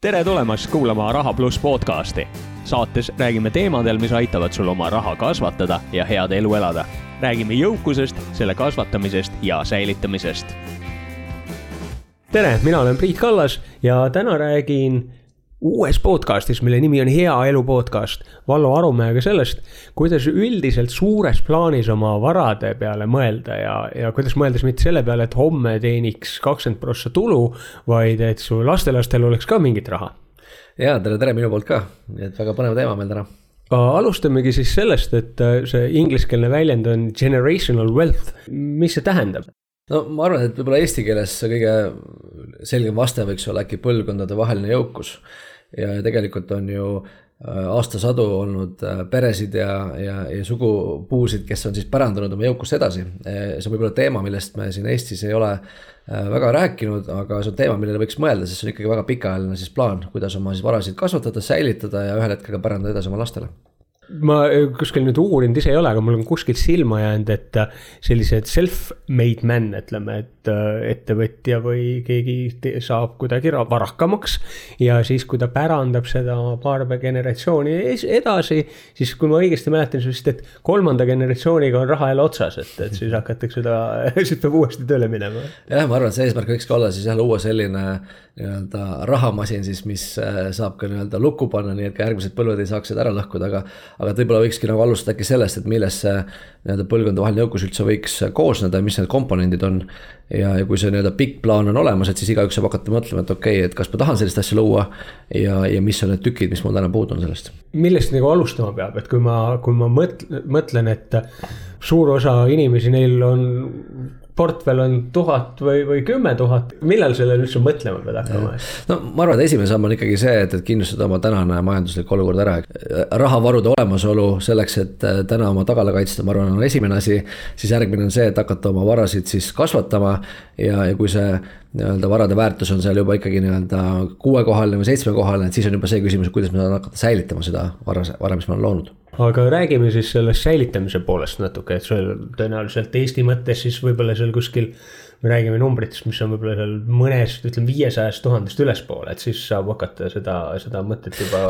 tere tulemast kuulama Raha pluss podcasti. saates räägime teemadel, mis aitavad sul oma raha kasvatada ja head elu elada. räägime jõukusest, selle kasvatamisest ja säilitamisest. tere, mina olen Priit Kallas ja täna räägin uues podcastis, mille nimi on Hea elu podcast, Vallo Arumäega sellest, kuidas üldiselt suures plaanis oma varade peale mõelda ja, ja kuidas mõeldes mitte selle peale, et homme teeniks kakskümmend prossa tulu, vaid et su lastelastel oleks ka mingit raha. ja tere, tere minu poolt ka, et väga põnev teema meil täna alustamegi siis sellest, et äh, see ingliskeelne väljend on generational wealth, mis see tähendab? No ma arvan, et võib-olla eesti keeles kõige selgem vaste võiks olla äkki põlvkondadevaheline jõukus ja tegelikult on ju äh, aastasadu olnud äh, peresid ja, ja, ja sugupuusid, kes on siis pärandanud oma jõukust edasi. Äh, see on võib-olla teema, millest me siin Eestis ei ole väga rääkinud, aga see on teema, millele võiks mõelda, sest see on ikkagi väga pikaajaline siis plaan, kuidas oma siis varasid kasvatada, säilitada ja ühel hetkel ka pärandada edasi oma lastele ma kuskil nüüd uurinud ise ei ole, aga mul on kuskilt silma jäänud, et äh, sellised self-made men, ütleme, et äh, ettevõtja või keegi saab kuidagi varakamaks. ja siis, kui ta pärandab seda paar generatsiooni edasi, siis kui ma õigesti mäletan, siis vist, et kolmanda generatsiooniga on raha jälle otsas, et, et siis hakatakse seda, siis peab uuesti tööle minema. jah, ma arvan, et see eesmärk võikski olla siis jah, luua selline nii-öelda rahamasin siis, mis saab ka nii-öelda lukku panna, nii et ka järgmised põlved ei saaks seda ära lõhkuda, aga. Aga et võib-olla võikski nagu alustada äkki sellest, et millest see nii-öelda põlvkondadevaheline jõukus üldse võiks koosneda ja mis need komponendid on. ja, ja kui see nii-öelda pikk plaan on olemas, et siis igaüks saab hakata mõtlema, et okei okay,, et kas ma tahan sellist asja luua. ja, ja mis on need tükid, mis mul täna puudu on sellest. millest nagu alustama peab, et kui ma, kui ma mõtlen, mõtlen, et suur osa inimesi, neil on portfell on tuhat või, või kümme tuhat, millal sellele üldse mõtlema pead hakkama? no ma arvan, et esimene samm on ikkagi see, et, et kindlustada oma tänane majanduslik olukord ära. rahavarude olemasolu selleks, et äh, täna oma tagala kaitsta, ma arvan, on esimene asi. siis järgmine on see, et hakata oma varasid siis kasvatama ja, ja kui see nii-öelda varade väärtus on seal juba ikkagi nii-öelda kuuekohaline või seitsmekohaline, et siis on juba see küsimus, kuidas me saame hakata säilitama seda vara, vara, mis me oleme loonud aga räägime siis sellest säilitamise poolest natuke, et sul tõenäoliselt Eesti mõttes siis võib-olla seal kuskil. me räägime numbritest, mis on võib-olla seal mõnest, ütleme viiesajast tuhandest ülespoole, et siis saab hakata seda, seda mõtet juba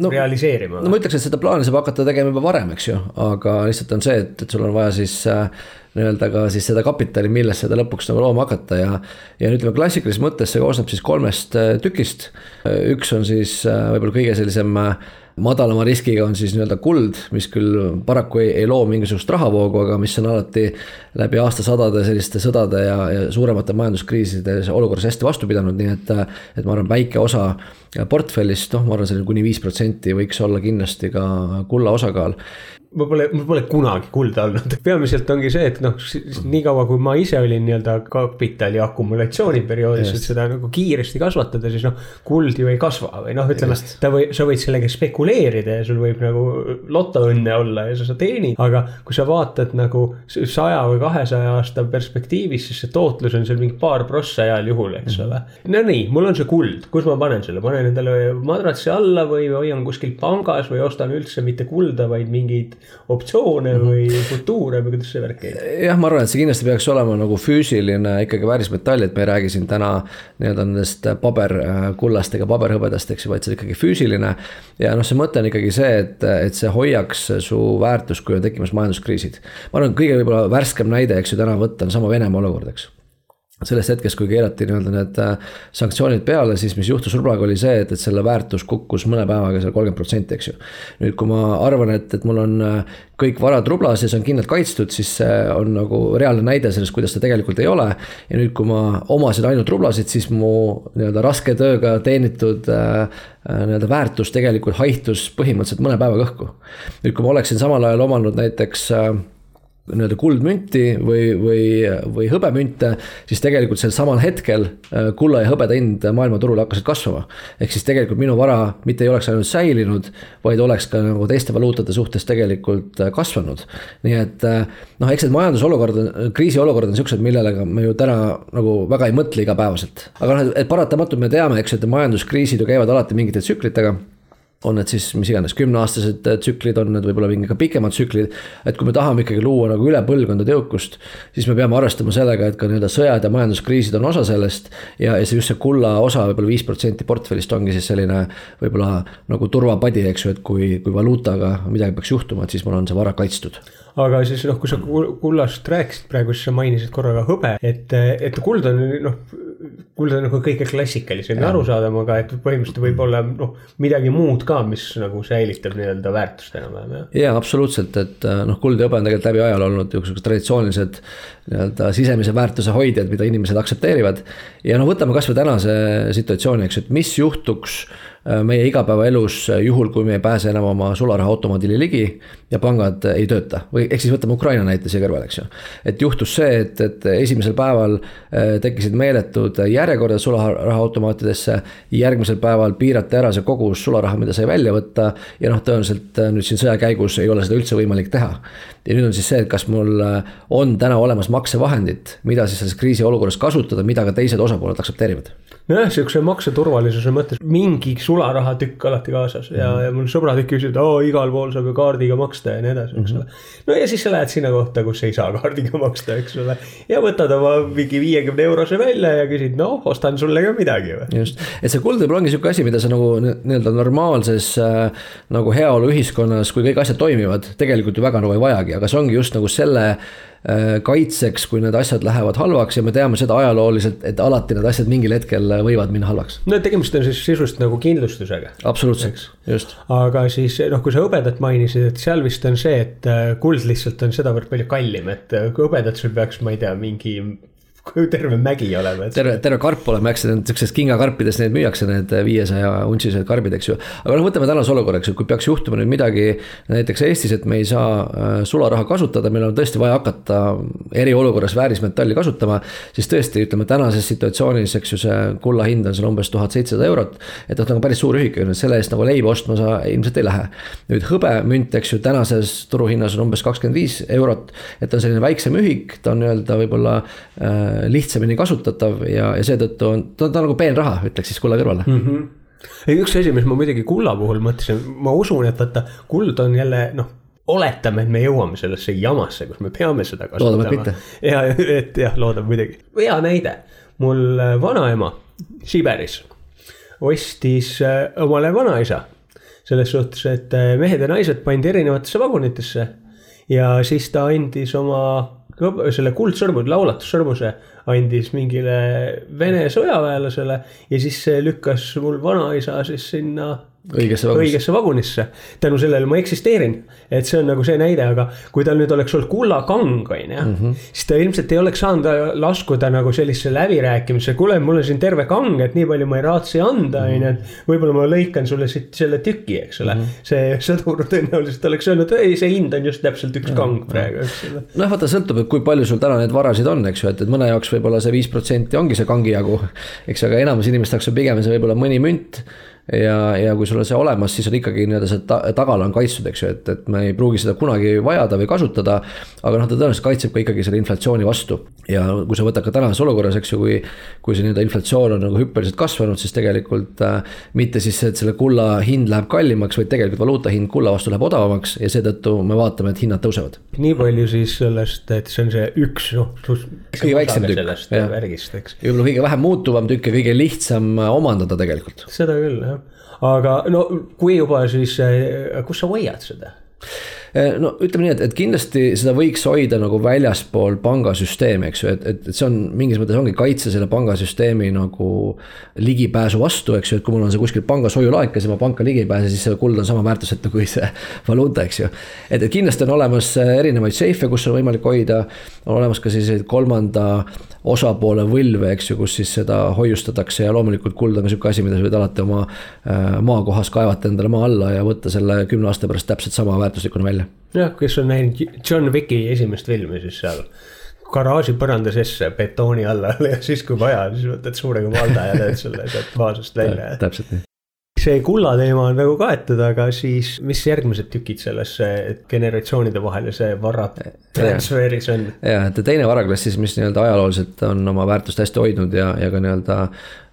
no, realiseerima. no ma ütleks, et seda plaani saab hakata tegema juba varem, eks ju, aga lihtsalt on see, et, et sul on vaja siis äh, nii-öelda ka siis seda kapitali, millest seda lõpuks nagu looma hakata ja. ja ütleme klassikalises mõttes see koosneb siis kolmest äh, tükist. üks on siis äh, võib-olla kõige sellisem madalama riskiga on siis nii-öelda kuld, mis küll paraku ei, ei loo mingisugust rahavoogu, aga mis on alati läbi aastasadade selliste sõdade ja, ja suuremate majanduskriiside olukorras hästi vastu pidanud, nii et. et ma arvan, väike osa portfellist, noh, ma arvan, selline kuni viis protsenti võiks olla kindlasti ka kulla osakaal ma pole, mul pole kunagi kulda olnud, peamiselt ongi see, et noh, niikaua kui ma ise olin nii-öelda kapitali akumulatsiooni perioodis, et seda nagu kiiresti kasvatada, siis noh. kuld ju ei kasva või noh, ütleme, ta või sa võid sellega spekuleerida ja sul võib nagu lotoõnne olla ja sa, sa teenid. aga kui sa vaatad nagu saja või kahesaja aasta perspektiivis, siis see tootlus on seal mingi paar prossa heal juhul, eks mhm. ole. no nii, mul on see kuld, kus ma panen selle, panen endale madratsi alla või hoian kuskil pangas või ostan üldse mitte kulda, vaid mingeid optsioone -hmm. või futuure või kuidas see värk käib? jah, ma arvan, et see kindlasti peaks olema nagu füüsiline ikkagi väärismetall, et me ei räägi siin täna nii-öelda nendest paberkullast ega paberhõbedast, eks ju, vaid see on ikkagi füüsiline. ja noh, see mõte on ikkagi see, et, et see hoiaks su väärtust, kui on tekkimas majanduskriisid. ma arvan, kõige võib-olla värskem näide, eks ju, täna võtta on sama Venemaa olukord, eks sellest hetkest, kui keerati nii-öelda need äh, sanktsioonid peale, siis mis juhtus rublaga oli see, et, et selle väärtus kukkus mõne päevaga seal kolmkümmend protsenti, eks ju. nüüd, kui ma arvan, et, et mul on äh, kõik varad rublas ja see on kindlalt kaitstud, siis see on nagu reaalne näide sellest, kuidas ta tegelikult ei ole. ja nüüd, kui ma omasin ainult rublasid, siis mu nii-öelda raske tööga teenitud äh, äh nii-öelda väärtus tegelikult haihtus põhimõtteliselt mõne päevaga õhku. nüüd, kui ma oleksin samal ajal omanud näiteks äh, nii-öelda kuldmünti või, või, või hõbemünte, siis tegelikult sel samal hetkel äh, kulla ja hõbeda hind maailmaturul hakkasid kasvama. ehk siis tegelikult minu vara mitte ei oleks ainult säilinud, vaid oleks ka nagu teiste valuutade suhtes tegelikult äh, kasvanud. nii et äh, noh, eks need majandusolukord, kriisiolukorrad on siuksed, millele me ju täna nagu väga ei mõtle igapäevaselt. aga noh, et paratamatult me teame, eks et majanduskriisid ju käivad alati mingite tsüklitega on need siis mis iganes kümneaastased tsüklid, on need võib-olla mingi ka pikemad tsüklid. et kui me tahame ikkagi luua nagu üle põlvkondade jõukust, siis me peame arvestama sellega, et ka nii-öelda sõjad ja majanduskriisid on osa sellest. ja, ja see just see kulla osa võib-olla viis protsenti portfellist ongi siis selline võib-olla nagu turvapadi, eks ju, et kui, kui valuutaga midagi peaks juhtuma, et siis mul on see vara kaitstud aga siis noh, kui sa kullast rääkisid praegu, siis sa mainisid korra ka hõbe, et, et kuld on noh, kuld on nagu kõige klassikalisem ja arusaadavam, aga et põhimõtteliselt võib olla noh, midagi muud ka, mis nagu säilitab nii-öelda väärtust enam-vähem jah. ja absoluutselt, et noh, kuld ja hõbe on tegelikult läbi ajaloo olnud niisugused traditsioonilised nii-öelda sisemise väärtuse hoidjad, mida inimesed aktsepteerivad. ja no võtame kasvõi tänase situatsiooni, eks ju, et mis juhtuks Äh, meie igapäevaelus, äh, juhul kui me ei pääse enam oma sularahaautomaadile ligi ja pangad ei tööta või ehk siis võtame Ukraina näite siia kõrvale, eks ju. et juhtus see, et, et esimesel päeval äh, tekkisid meeletud järjekorrad sularahaautomaatidesse. järgmisel päeval piirati ära see kogus sularaha, mida sai välja võtta ja noh, tõenäoliselt nüüd siin sõja käigus ei ole seda üldse võimalik teha. ja nüüd on siis see, et kas mul on täna olemas maksevahendid, mida siis selles kriisiolukorras kasutada, mida ka teised osapooled aktsepteerivad nojah, sihukese makseturvalisuse mõttes mingi sularahatükk alati kaasas ja mm., ja mul sõbrad ikka küsivad, oo igal pool saab ju kaardiga maksta ja nii edasi, eks ole mm -hmm.. no ja siis sa lähed sinna kohta, kus ei saa kaardiga maksta, eks ole. ja võtad oma mingi viiekümne eurose välja ja küsid, noh, ostan sulle ka midagi või. just, et see kuld võib-olla ongi sihuke asi, mida sa nagu nii-öelda normaalses äh, nagu heaoluühiskonnas, kui kõik asjad toimivad, tegelikult ju väga nagu ei vajagi, aga see ongi just nagu selle kaitseks, kui need asjad lähevad halvaks ja me teame seda ajalooliselt, et alati need asjad mingil hetkel võivad minna halvaks. no tegemist on siis sisust nagu kindlustusega. absoluutselt, just. aga siis noh, kui sa hõbedat mainisid, et seal vist on see, et äh, kuld lihtsalt on sedavõrd palju kallim, et äh, hõbedat sul peaks, ma ei tea, mingi kui terve mägi olema. terve, terve karp olema, eks siukses kingakarpides neid müüakse, need viiesaja untsised karbid, eks ju. aga noh, võtame tänase olukorra, eks ju, kui peaks juhtuma nüüd midagi näiteks Eestis, et me ei saa äh, sularaha kasutada, meil on tõesti vaja hakata eriolukorras väärismetalli kasutama. siis tõesti, ütleme tänases situatsioonis, eks ju, see kulla hind on seal umbes tuhat seitsesada eurot. et noh, nagu päris suur ühik, selle eest nagu leiba ostma sa ilmselt ei lähe. nüüd hõbemünt, eks ju, tänases turuhinnas on umbes kakskümmend viis eurot. et ta on selline väiksem ühik, ta on nii-öelda võib-olla äh, lihtsamini kasutatav ja, ja seetõttu on, ta on, ta on nagu peenraha, ütleks siis kulla kõrvale mm. -hmm. ei, üks asi, mis ma muidugi kulla puhul mõtlesin, ma usun, et vaata, kuld on jälle noh oletame, et me jõuame sellesse jamasse, kus me peame seda kasutama. ja, et jah, loodame muidugi. hea näide, mul vanaema Siberis ostis äh, omale vanaisa. selles suhtes, et äh, mehed ja naised pandi erinevatesse vagunitesse ja siis ta andis oma selle kuldsõrmud, laulatussõrmuse andis mingile Vene sõjaväelasele ja siis see lükkas mul vanaisa siis sinna õigesse vagunisse. õigesse vagunisse. tänu sellele ma eksisteerin, et see on nagu see näide, aga kui tal nüüd oleks olnud kullakang, on ju. Mhm. siis ta ilmselt ei oleks saanud laskuda nagu sellisesse läbirääkimisse, kuule, mul on siin terve kang, et nii palju ma ei raatsi anda, on ju, et. võib-olla ma lõikan sulle siit selle tüki, eks ole mm. -hmm. see sõdur tõenäoliselt oleks öelnud, ei, see hind on just täpselt üks kang praegu, eks ole. noh, vaata, sõltub, et kui palju sul täna neid varasid on, eks ju, et, et mõne jaoks võib-olla see viis protsenti ongi see kangi jagu. eks, aga enamus inimeste jaoks on pigem see võib-olla mõni münt ja, ja kui sul on see olemas, siis on ikkagi nii-öelda see ta, tagala on kaitstud, eks ju, et, et me ei pruugi seda kunagi vajada või kasutada. aga noh, ta tõenäoliselt kaitseb ka ikkagi selle inflatsiooni vastu. ja kui sa võtad ka tänases olukorras, eks ju, kui, kui see nii-öelda inflatsioon on nagu hüppeliselt kasvanud, siis tegelikult äh, mitte siis, et selle kulla hind läheb kallimaks, vaid tegelikult valuuta hind kulla vastu läheb odavamaks ja seetõttu me vaatame, et hinnad tõusevad. nii palju siis sellest, et see on see üks noh. kõige väiksem tükk. värgist, eks. ja võib-olla kõige vähem muutuvam tükk ja kõige lihtsam omandada tegelikult. seda küll jah aga no kui juba, siis eh, kus sa hoiad seda? Eh, no ütleme nii, et, et kindlasti seda võiks hoida nagu väljaspool pangasüsteemi, eks ju, et, et, et see on mingis mõttes ongi kaitse selle pangasüsteemi nagu ligipääsu vastu, eks ju, et kui mul on see kuskil pangas hoiulaekas ja ma panka ligi ei pääse, siis see kuld on sama väärtusetu kui see valuuta, eks ju. et, et kindlasti on olemas erinevaid seife, kus on võimalik hoida, on olemas ka selliseid kolmanda osapoole võlve, eks ju, kus siis seda hoiustatakse ja loomulikult kuld on ka sihuke asi, mida sa võid alati oma äh, maakohas kaevata endale maa alla ja võtta selle kümne aasta pärast täpselt sama väärtuslikuna välja. Jah, kes on näinud John Wicki esimest filmi, siis seal garaaži põranda sisse betooni alla ja siis, kui vaja, siis võtad suure kumalda ja teed selle sealt vaasust välja täpselt nii see kulla teema on nagu kaetud, aga siis mis järgmised tükid selles generatsioonide vahelise vara transferis on? ja, et teine varaklass siis, mis nii-öelda ajalooliselt on oma väärtust hästi hoidnud ja, ja ka nii-öelda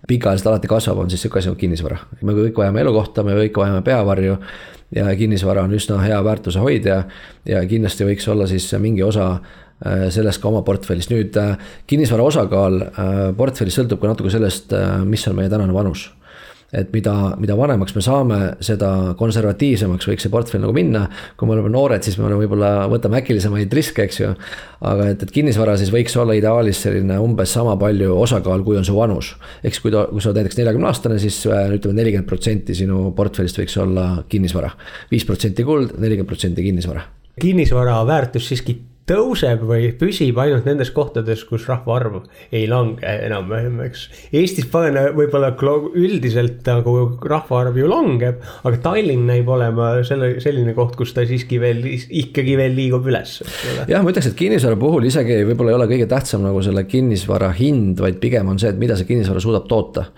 pikaajaliselt alati kasvab, on siis sihuke asi nagu kinnisvara. me kõik vajame elukohta, me kõik vajame peavarju ja kinnisvara on üsna hea väärtuse hoidja ja kindlasti võiks olla siis mingi osa äh, sellest ka oma portfellis, nüüd äh, kinnisvara osakaal äh, portfellis sõltub ka natuke sellest, mis on meie tänane vanus et mida, mida vanemaks me saame, seda konservatiivsemaks võiks see portfell nagu minna. kui me oleme noored, siis me oleme võib-olla võtame äkilisemaid riske, eks ju. aga et, et kinnisvara siis võiks olla ideaalis selline umbes sama palju osakaal, kui on su vanus. siis, kui ta, kui sa oled näiteks neljakümne aastane, siis äh, ütleme, nelikümmend protsenti sinu portfellist võiks olla kinnisvara. viis protsenti kuld, nelikümmend protsenti kinnisvara kinnisvara väärtus siiski tõuseb või püsib ainult nendes kohtades, kus rahvaarv ei lange enam-vähem, eks. Eestis panen võib-olla üldiselt nagu rahvaarv ju langeb, aga Tallinn näib olema selle, selline koht, kus ta siiski veel, ikkagi veel liigub üles. jah, ma ütleks, et kinnisvara puhul isegi võib-olla ei ole kõige tähtsam nagu selle kinnisvara hind, vaid pigem on see, et mida see kinnisvara suudab toota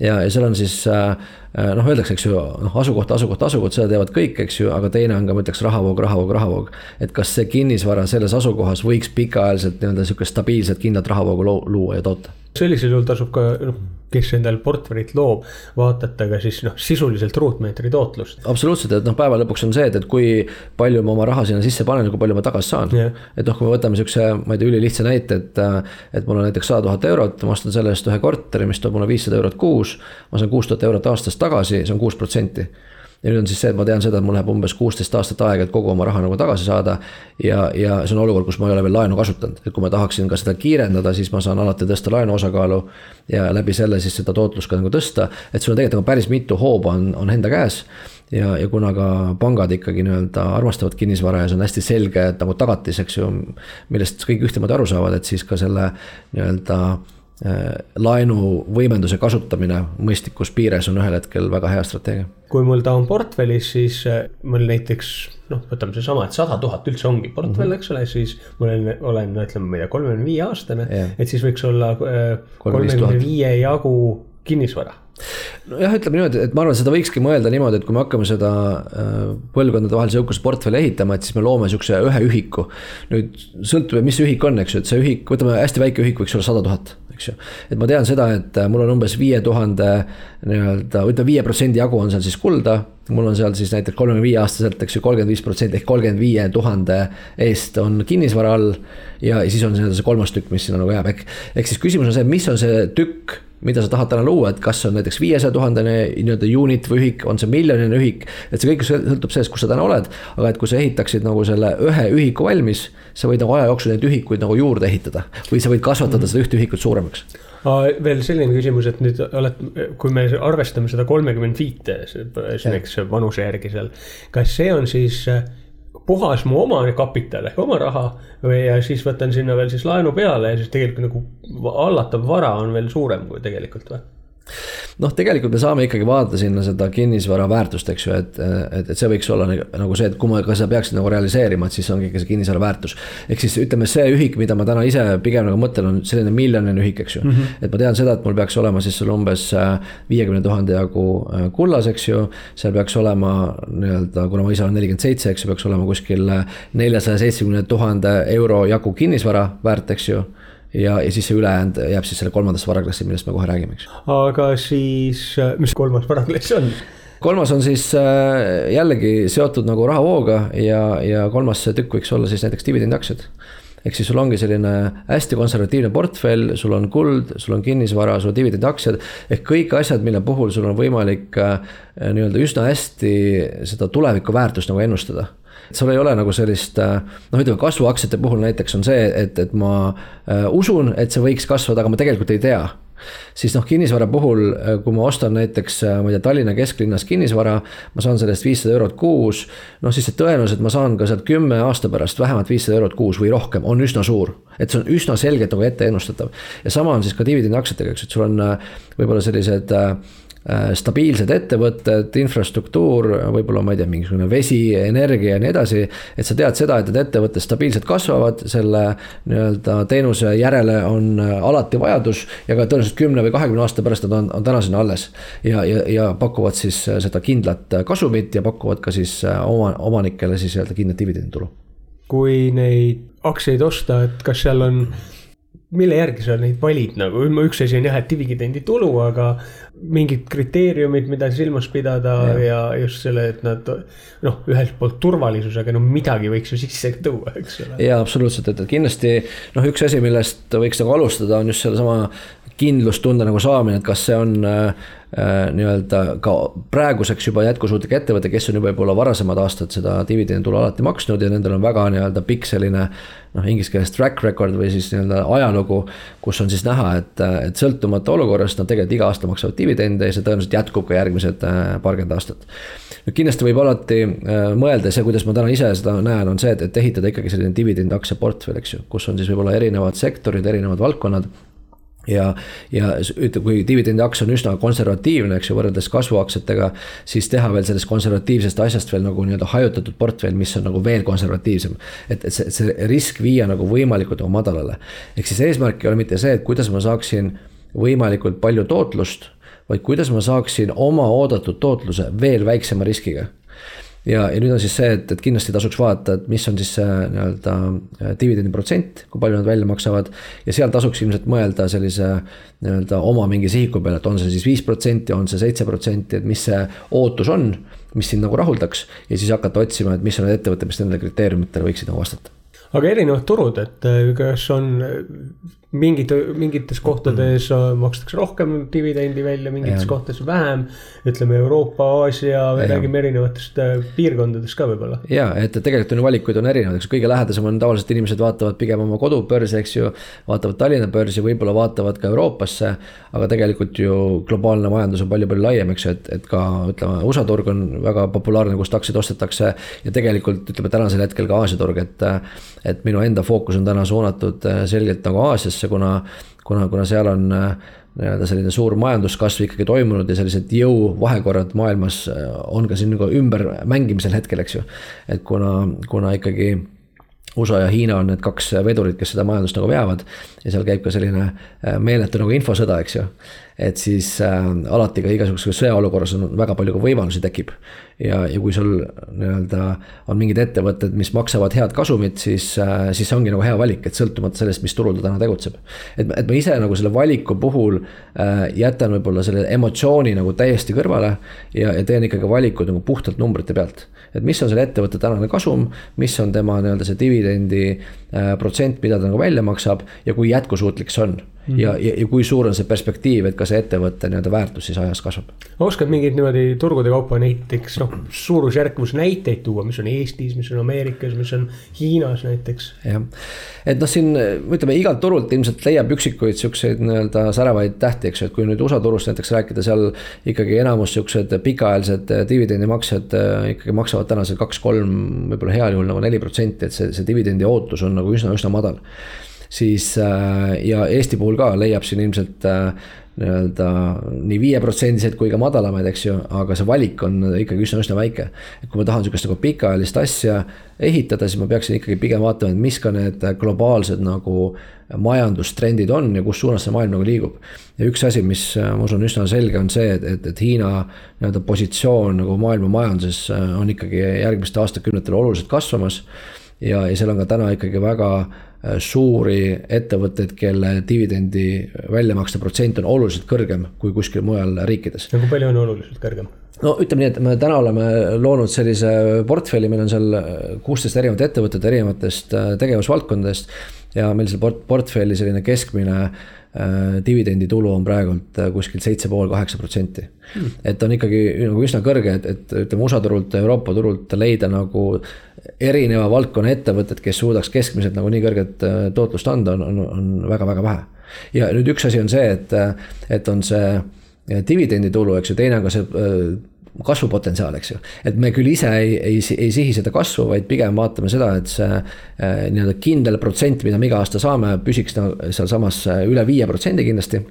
ja, ja seal on siis äh, äh, noh, öeldakse, eks ju, noh, asukoht, asukoht, asukoht, seda teevad kõik, eks ju, aga teine on ka, ma ütleks, rahavoog, rahavoog, rahavoog. et kas see kinnisvara selles asukohas võiks pikaajaliselt nii-öelda sihukest stabiilset kindlat rahavoogu luua ja toota? Sellisel juhul tasub ka noh kes endale portfellit loob, vaatate ka siis noh, sisuliselt ruutmeetri tootlust. absoluutselt, et noh, päeva lõpuks on see, et, et kui palju ma oma raha sinna sisse panen ja kui palju ma tagasi saan yeah.. et noh, kui me võtame sihukese, ma ei tea, ülilihtsa näite, et, et mul on näiteks sada tuhat eurot, ma ostan selle eest ühe korteri, mis toob mulle viissada eurot kuus. ma saan kuus tuhat eurot aastas tagasi, see on kuus protsenti ja nüüd on siis see, et ma tean seda, et mul läheb umbes kuusteist aastat aega, et kogu oma raha nagu tagasi saada. ja, ja see on olukord, kus ma ei ole veel laenu kasutanud, et kui ma tahaksin ka seda kiirendada, siis ma saan alati tõsta laenu osakaalu. ja läbi selle siis seda tootlust ka nagu tõsta, et sul on tegelikult nagu päris mitu hooba on, on enda käes ja, ja kuna ka pangad ikkagi nii-öelda armastavad kinnisvara ja see on hästi selge nagu tagatis, eks ju, millest kõik ühtemoodi aru saavad, et siis ka selle nii-öelda Äh, laenu võimenduse kasutamine mõistlikus piires on ühel hetkel väga hea strateegia. kui mul ta on portfellis, siis äh, mul näiteks noh, võtame seesama, et sada tuhat üldse ongi portfell mm, -hmm. eks ole, siis ma olen, olen, ütleme, ma ei tea, kolmekümne viie aastane yeah., et siis võiks olla äh, kolmekümne viie jagu kinnisvara nojah, ütleme niimoodi, et ma arvan, seda võikski mõelda niimoodi, et kui me hakkame seda põlvkondade vahelise jõukuse portfelli ehitama, et siis me loome sihukese ühe ühiku. nüüd sõltub, mis ühik on, eks ju, et see ühik, võtame hästi väike ühik, võiks olla sada tuhat eks ju. et ma tean seda, et äh, mul on umbes viie tuhande nii-öelda, ütleme viie protsendi jagu on seal siis kulda. mul on seal siis näiteks kolmekümne viie aastaselt, eks ju, kolmkümmend viis protsenti ehk kolmkümmend viie tuhande eest on kinnisvara all. ja, siis on see kolmas tükk, mis sinna nagu jääb, ehk, ehk siis küsimus on see, mis on see tükk mida sa tahad täna luua, et kas on näiteks viiesaja tuhandene nii-öelda unit või ühik, on see miljoniline ühik. et see kõik sõltub sellest, kus sa täna oled, aga et kui sa ehitaksid nagu selle ühe ühiku valmis, sa võid nagu aja jooksul neid ühikuid nagu juurde ehitada või sa võid kasvatada mm -hmm. seda ühte ühikut suuremaks veel selline küsimus, et nüüd oled, kui me arvestame seda kolmekümmend viite, näiteks vanuse järgi seal, kas see on siis puhas mu oma kapital ehk oma raha või ja siis võtan sinna veel siis laenu peale ja siis tegelikult nagu hallatav vara on veel suurem kui tegelikult või? Noh, tegelikult me saame ikkagi vaadata sinna seda kinnisvara väärtust, eks ju, et, et, et see võiks olla nagu see, et kui ma ka seda peaksin nagu realiseerima, et siis ongi ikka see kinnisvara väärtus. ehk siis ütleme, see ühik, mida ma täna ise pigem nagu mõtlen, on selline miljoniline ühik, eks ju mm. -hmm. et ma tean seda, et mul peaks olema siis seal umbes äh, viiekümne tuhande jagu äh, kullas, eks ju. seal peaks olema nii-öelda, kuna ma ise olen nelikümmend seitse, eks ju, peaks olema kuskil äh, neljasaja seitsmekümne tuhande euro jagu kinnisvara väärt, eks ju ja, ja siis see ülejäänud jääb siis selle kolmandasse varaklassi, millest me kohe räägime, eks. aga siis, mis kolmas varaklass on? kolmas on siis äh, jällegi seotud nagu rahavooga ja, ja kolmas tükk võiks olla siis näiteks dividendiaktsiad. ehk siis sul ongi selline hästi konservatiivne portfell, sul on kuld, sul on kinnisvara, sul on dividendiaktsiad. ehk kõik asjad, mille puhul sul on võimalik äh, nii-öelda üsna hästi seda tuleviku väärtust nagu ennustada sul ei ole nagu sellist äh, noh, ütleme kasvuaktsiate puhul näiteks on see, et, et ma äh, usun, et see võiks kasvada, aga ma tegelikult ei tea siis noh, kinnisvara puhul, äh, kui ma ostan näiteks, ma ei tea, Tallinna kesklinnas kinnisvara, ma saan selle eest viissada eurot kuus. noh, siis see tõenäosus, et ma saan ka sealt kümme aasta pärast vähemalt viissada eurot kuus või rohkem, on üsna suur. et see on üsna selgelt nagu ette ennustatav ja sama on siis ka dividendiaktsiatega, eks, et sul on võib-olla sellised äh, stabiilsed ettevõtted, infrastruktuur, võib-olla ma ei tea, mingisugune vesi, energia ja nii edasi. et sa tead seda, et need ettevõtted stabiilselt kasvavad, selle nii-öelda teenuse järele on alati vajadus ja ka tõenäoliselt kümne või kahekümne aasta pärast nad on, on tänaseni alles. ja, ja, ja pakuvad siis seda kindlat kasumit ja pakuvad ka siis oma, omanikele siis nii-öelda kindlat dividenditulu kui neid aktsiaid osta, et kas seal on, mille järgi sa neid valid nagu, üks asi on jah, et dividendi tulu, aga mingid kriteeriumid, mida silmas pidada ja, ja just selle, et nad noh, ühelt poolt turvalisusega, no midagi võiks ju sisse tuua, eks ole. ja absoluutselt, et, et kindlasti noh, üks asi, millest võiks nagu alustada, on just sedasama kindlustunde nagu saamine, et kas see on äh, äh, nii-öelda ka praeguseks juba jätkusuutlik ettevõte, kes on juba võib-olla varasemad aastad seda dividenditulu alati maksnud ja nendel on väga nii-öelda pikk selline noh, inglise keeles track record või siis nii-öelda ajalugu, kus on siis näha, et, et sõltumata olukorrast nad tegelikult iga aasta maksavad dividende ja see tõenäoliselt jätkub ka järgmised äh, paarkümmend aastat. nüüd kindlasti võib alati äh, mõelda, see, kuidas ma täna ise seda näen, on see, et, et ehitada ikkagi selline dividendaktsia portfell, eks ju, kus on siis võib-olla erinevad sektorid, erinevad valdkonnad ja, ja ütleme, kui dividendiaks on üsna konservatiivne, eks ju, võrreldes kasvuaktsiatega, siis teha veel sellest konservatiivsest asjast veel nagu nii-öelda hajutatud portfell, mis on nagu veel konservatiivsem. et, et see, see risk viia nagu võimalikult nagu madalale. ehk siis eesmärk ei ole mitte see, et kuidas ma saaksin võimalikult palju tootlust, vaid kuidas ma saaksin oma oodatud tootluse veel väiksema riskiga ja, ja nüüd on siis see, et, et kindlasti tasuks vaadata, et mis on siis see nii-öelda äh, dividendi protsent, kui palju nad välja maksavad. ja seal tasuks ilmselt mõelda sellise nii-öelda oma mingi sihiku peale, et on see siis viis protsenti, on see seitse protsenti, et mis see ootus on. mis sind nagu rahuldaks ja siis hakata otsima, et mis on need ettevõtted, mis nendele kriteeriumitele võiksid nagu vastata aga erinevad turud, et äh, kas on mingid, mingites kohtades mm. makstakse rohkem dividendi välja, mingites ja. kohtades vähem. ütleme Euroopa, Aasia, räägime erinevatest äh, piirkondadest ka võib-olla. ja, et tegelikult on ju valikuid on erinevaid, eks kõige lähedasem on tavaliselt inimesed vaatavad pigem oma kodubörsi, eks ju. vaatavad Tallinna börsi, võib-olla vaatavad ka Euroopasse. aga tegelikult ju globaalne majandus on palju-palju laiem, eks ju, et, et ka ütleme, USA turg on väga populaarne, kust aktsiaid ostetakse. ja tegelikult ütleme tänasel hetkel ka Aasia turg, et, et minu enda fookus on täna suunatud äh, selgelt nagu Aasiasse Aasiasse, kuna, kuna, kuna seal on äh, nii-öelda selline suur majanduskasv ikkagi toimunud ja sellised jõuvahekorrad maailmas äh, on ka siin nagu ümbermängimisel hetkel, eks ju. et kuna, kuna ikkagi USA ja Hiina on need kaks vedurit, kes seda majandust nagu veavad ja seal käib ka selline äh, meeletu nagu infosõda, eks ju et siis äh, alati ka igasuguses sõjaolukorras on väga palju ka võimalusi tekib. Ja, ja kui sul nii-öelda on mingid ettevõtted, mis maksavad head kasumit, siis äh,, siis see ongi nagu hea valik, et sõltumata sellest, mis turul ta täna tegutseb. et, et ma ise nagu selle valiku puhul äh, jätan võib-olla selle emotsiooni nagu täiesti kõrvale ja, ja teen ikkagi valikuid nagu puhtalt numbrite pealt. et mis on selle ettevõtte tänane kasum, mis on tema nii-öelda see dividendi äh, protsent, mida ta nagu välja maksab ja kui jätkusuutlik see on Mm -hmm. ja, ja, ja kui suur on see perspektiiv, et ka see ettevõtte nii-öelda väärtus siis ajas kasvab. oskad mingeid niimoodi turgude kaupa näiteks noh, suurusjärkus näiteid tuua, mis on Eestis, mis on Ameerikas, mis on Hiinas näiteks? jah, et noh, siin ütleme igalt turult ilmselt leiab üksikuid siukseid nii-öelda säravaid tähti, eks ju, et kui nüüd USA turust näiteks rääkida, seal ikkagi enamus siuksed pikaajalised dividendimaksed äh, ikkagi maksavad tänasel kaks-kolm, võib-olla heal juhul nagu neli protsenti, et see, see dividendi ootus on nagu üsna-üsna madal siis äh, ja Eesti puhul ka leiab siin ilmselt äh, nii-öelda nii viieprotsendiseid kui ka madalamaid, eks ju, aga see valik on ikkagi üsna-üsna väike. et kui ma tahan sihukest nagu pikaajalist asja ehitada, siis ma peaksin ikkagi pigem vaatama, et mis ka need globaalsed nagu majandustrendid on ja kus suunas see maailm nagu liigub. ja üks asi, mis ma usun üsna selge, on see, et, et, et Hiina nii-öelda positsioon nagu maailma majanduses on ikkagi järgmistel aastakümnetel oluliselt kasvamas. ja, ja seal on ka täna ikkagi väga Äh, suuri ettevõtteid, kelle dividendi väljamakste protsent on oluliselt kõrgem kui kuskil mujal riikides. no kui palju on oluliselt kõrgem? no ütleme nii, et me täna oleme loonud sellise portfelli, meil on seal kuusteist erinevat ettevõtet erinevatest äh, tegevusvaldkondadest. ja meil seal port-, portfelli selline keskmine äh, dividenditulu on praegult äh, kuskil seitse pool, kaheksa protsenti. Hmm. et on ikkagi nagu üsna kõrge, et, et ütleme USA turult, Euroopa turult leida nagu erineva valdkonna ettevõtted, kes suudaks keskmiselt nagu nii kõrget äh, tootlust anda, on, on, on väga-väga vähe. ja nüüd üks asi on see, et, et on see äh, dividenditulu, eks ju, teine on ka see äh, kasvupotentsiaal, eks ju. et me küll ise ei, ei, ei sihi seda kasvu, vaid pigem vaatame seda, et see äh, nii-öelda kindel protsent, mida me iga aasta saame, püsiks sealsamas üle viie protsendi kindlasti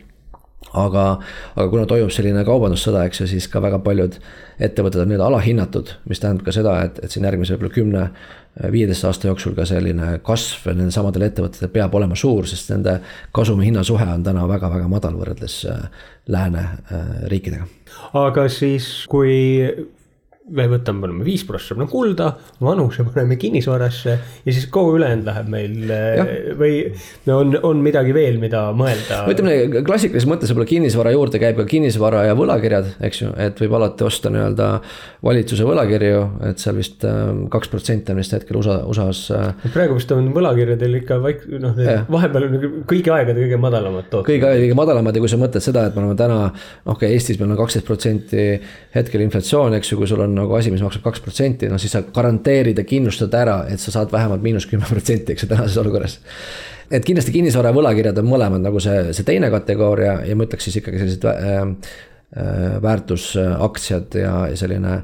aga, aga kuna toimub selline kaubandussõda, eks ju, siis ka väga paljud ettevõtted on nii-öelda alahinnatud, mis tähendab ka seda, et, et siin järgmise võib-olla kümne, viieteist aasta jooksul ka selline kasv nendel samadel ettevõtetel peab olema suur, sest nende kasumi hinnasuhe on täna väga-väga madal võrreldes äh, lääne äh, riikidega. aga siis, kui me võtame, paneme viis prossa paneme kulda, vanuse paneme kinnisvarasse ja siis kogu ülejäänud läheb meil ja. või on, on midagi veel, mida mõelda? ütleme klassikalises mõttes võib-olla kinnisvara juurde käib ka kinnisvara ja võlakirjad, eks ju, et võib alati osta nii-öelda valitsuse võlakirju, et seal vist ähm, kaks protsenti on vist hetkel USA, USA-s. Äh, praegu vist on võlakirjadel ikka vaik-, noh, vahepeal on kõigi aegade kõige madalamad tooted. kõigi aegade kõige madalamad ja kui sa mõtled seda, et me oleme täna, okei okay,, Eestis meil on kaksteist protsenti hetkel inflatsioon, eks ju, kui sul on nagu asi, mis maksab kaks protsenti, no siis sa garanteerid ja kindlustad ära, et sa saad vähemalt miinus kümme protsenti, eks ju, tänases olukorras. et kindlasti kinnisvara ja võlakirjad on mõlemad nagu see, see teine kategooria ja ma ütleks siis ikkagi sellised äh, äh, väärtusaktsiad ja, ja selline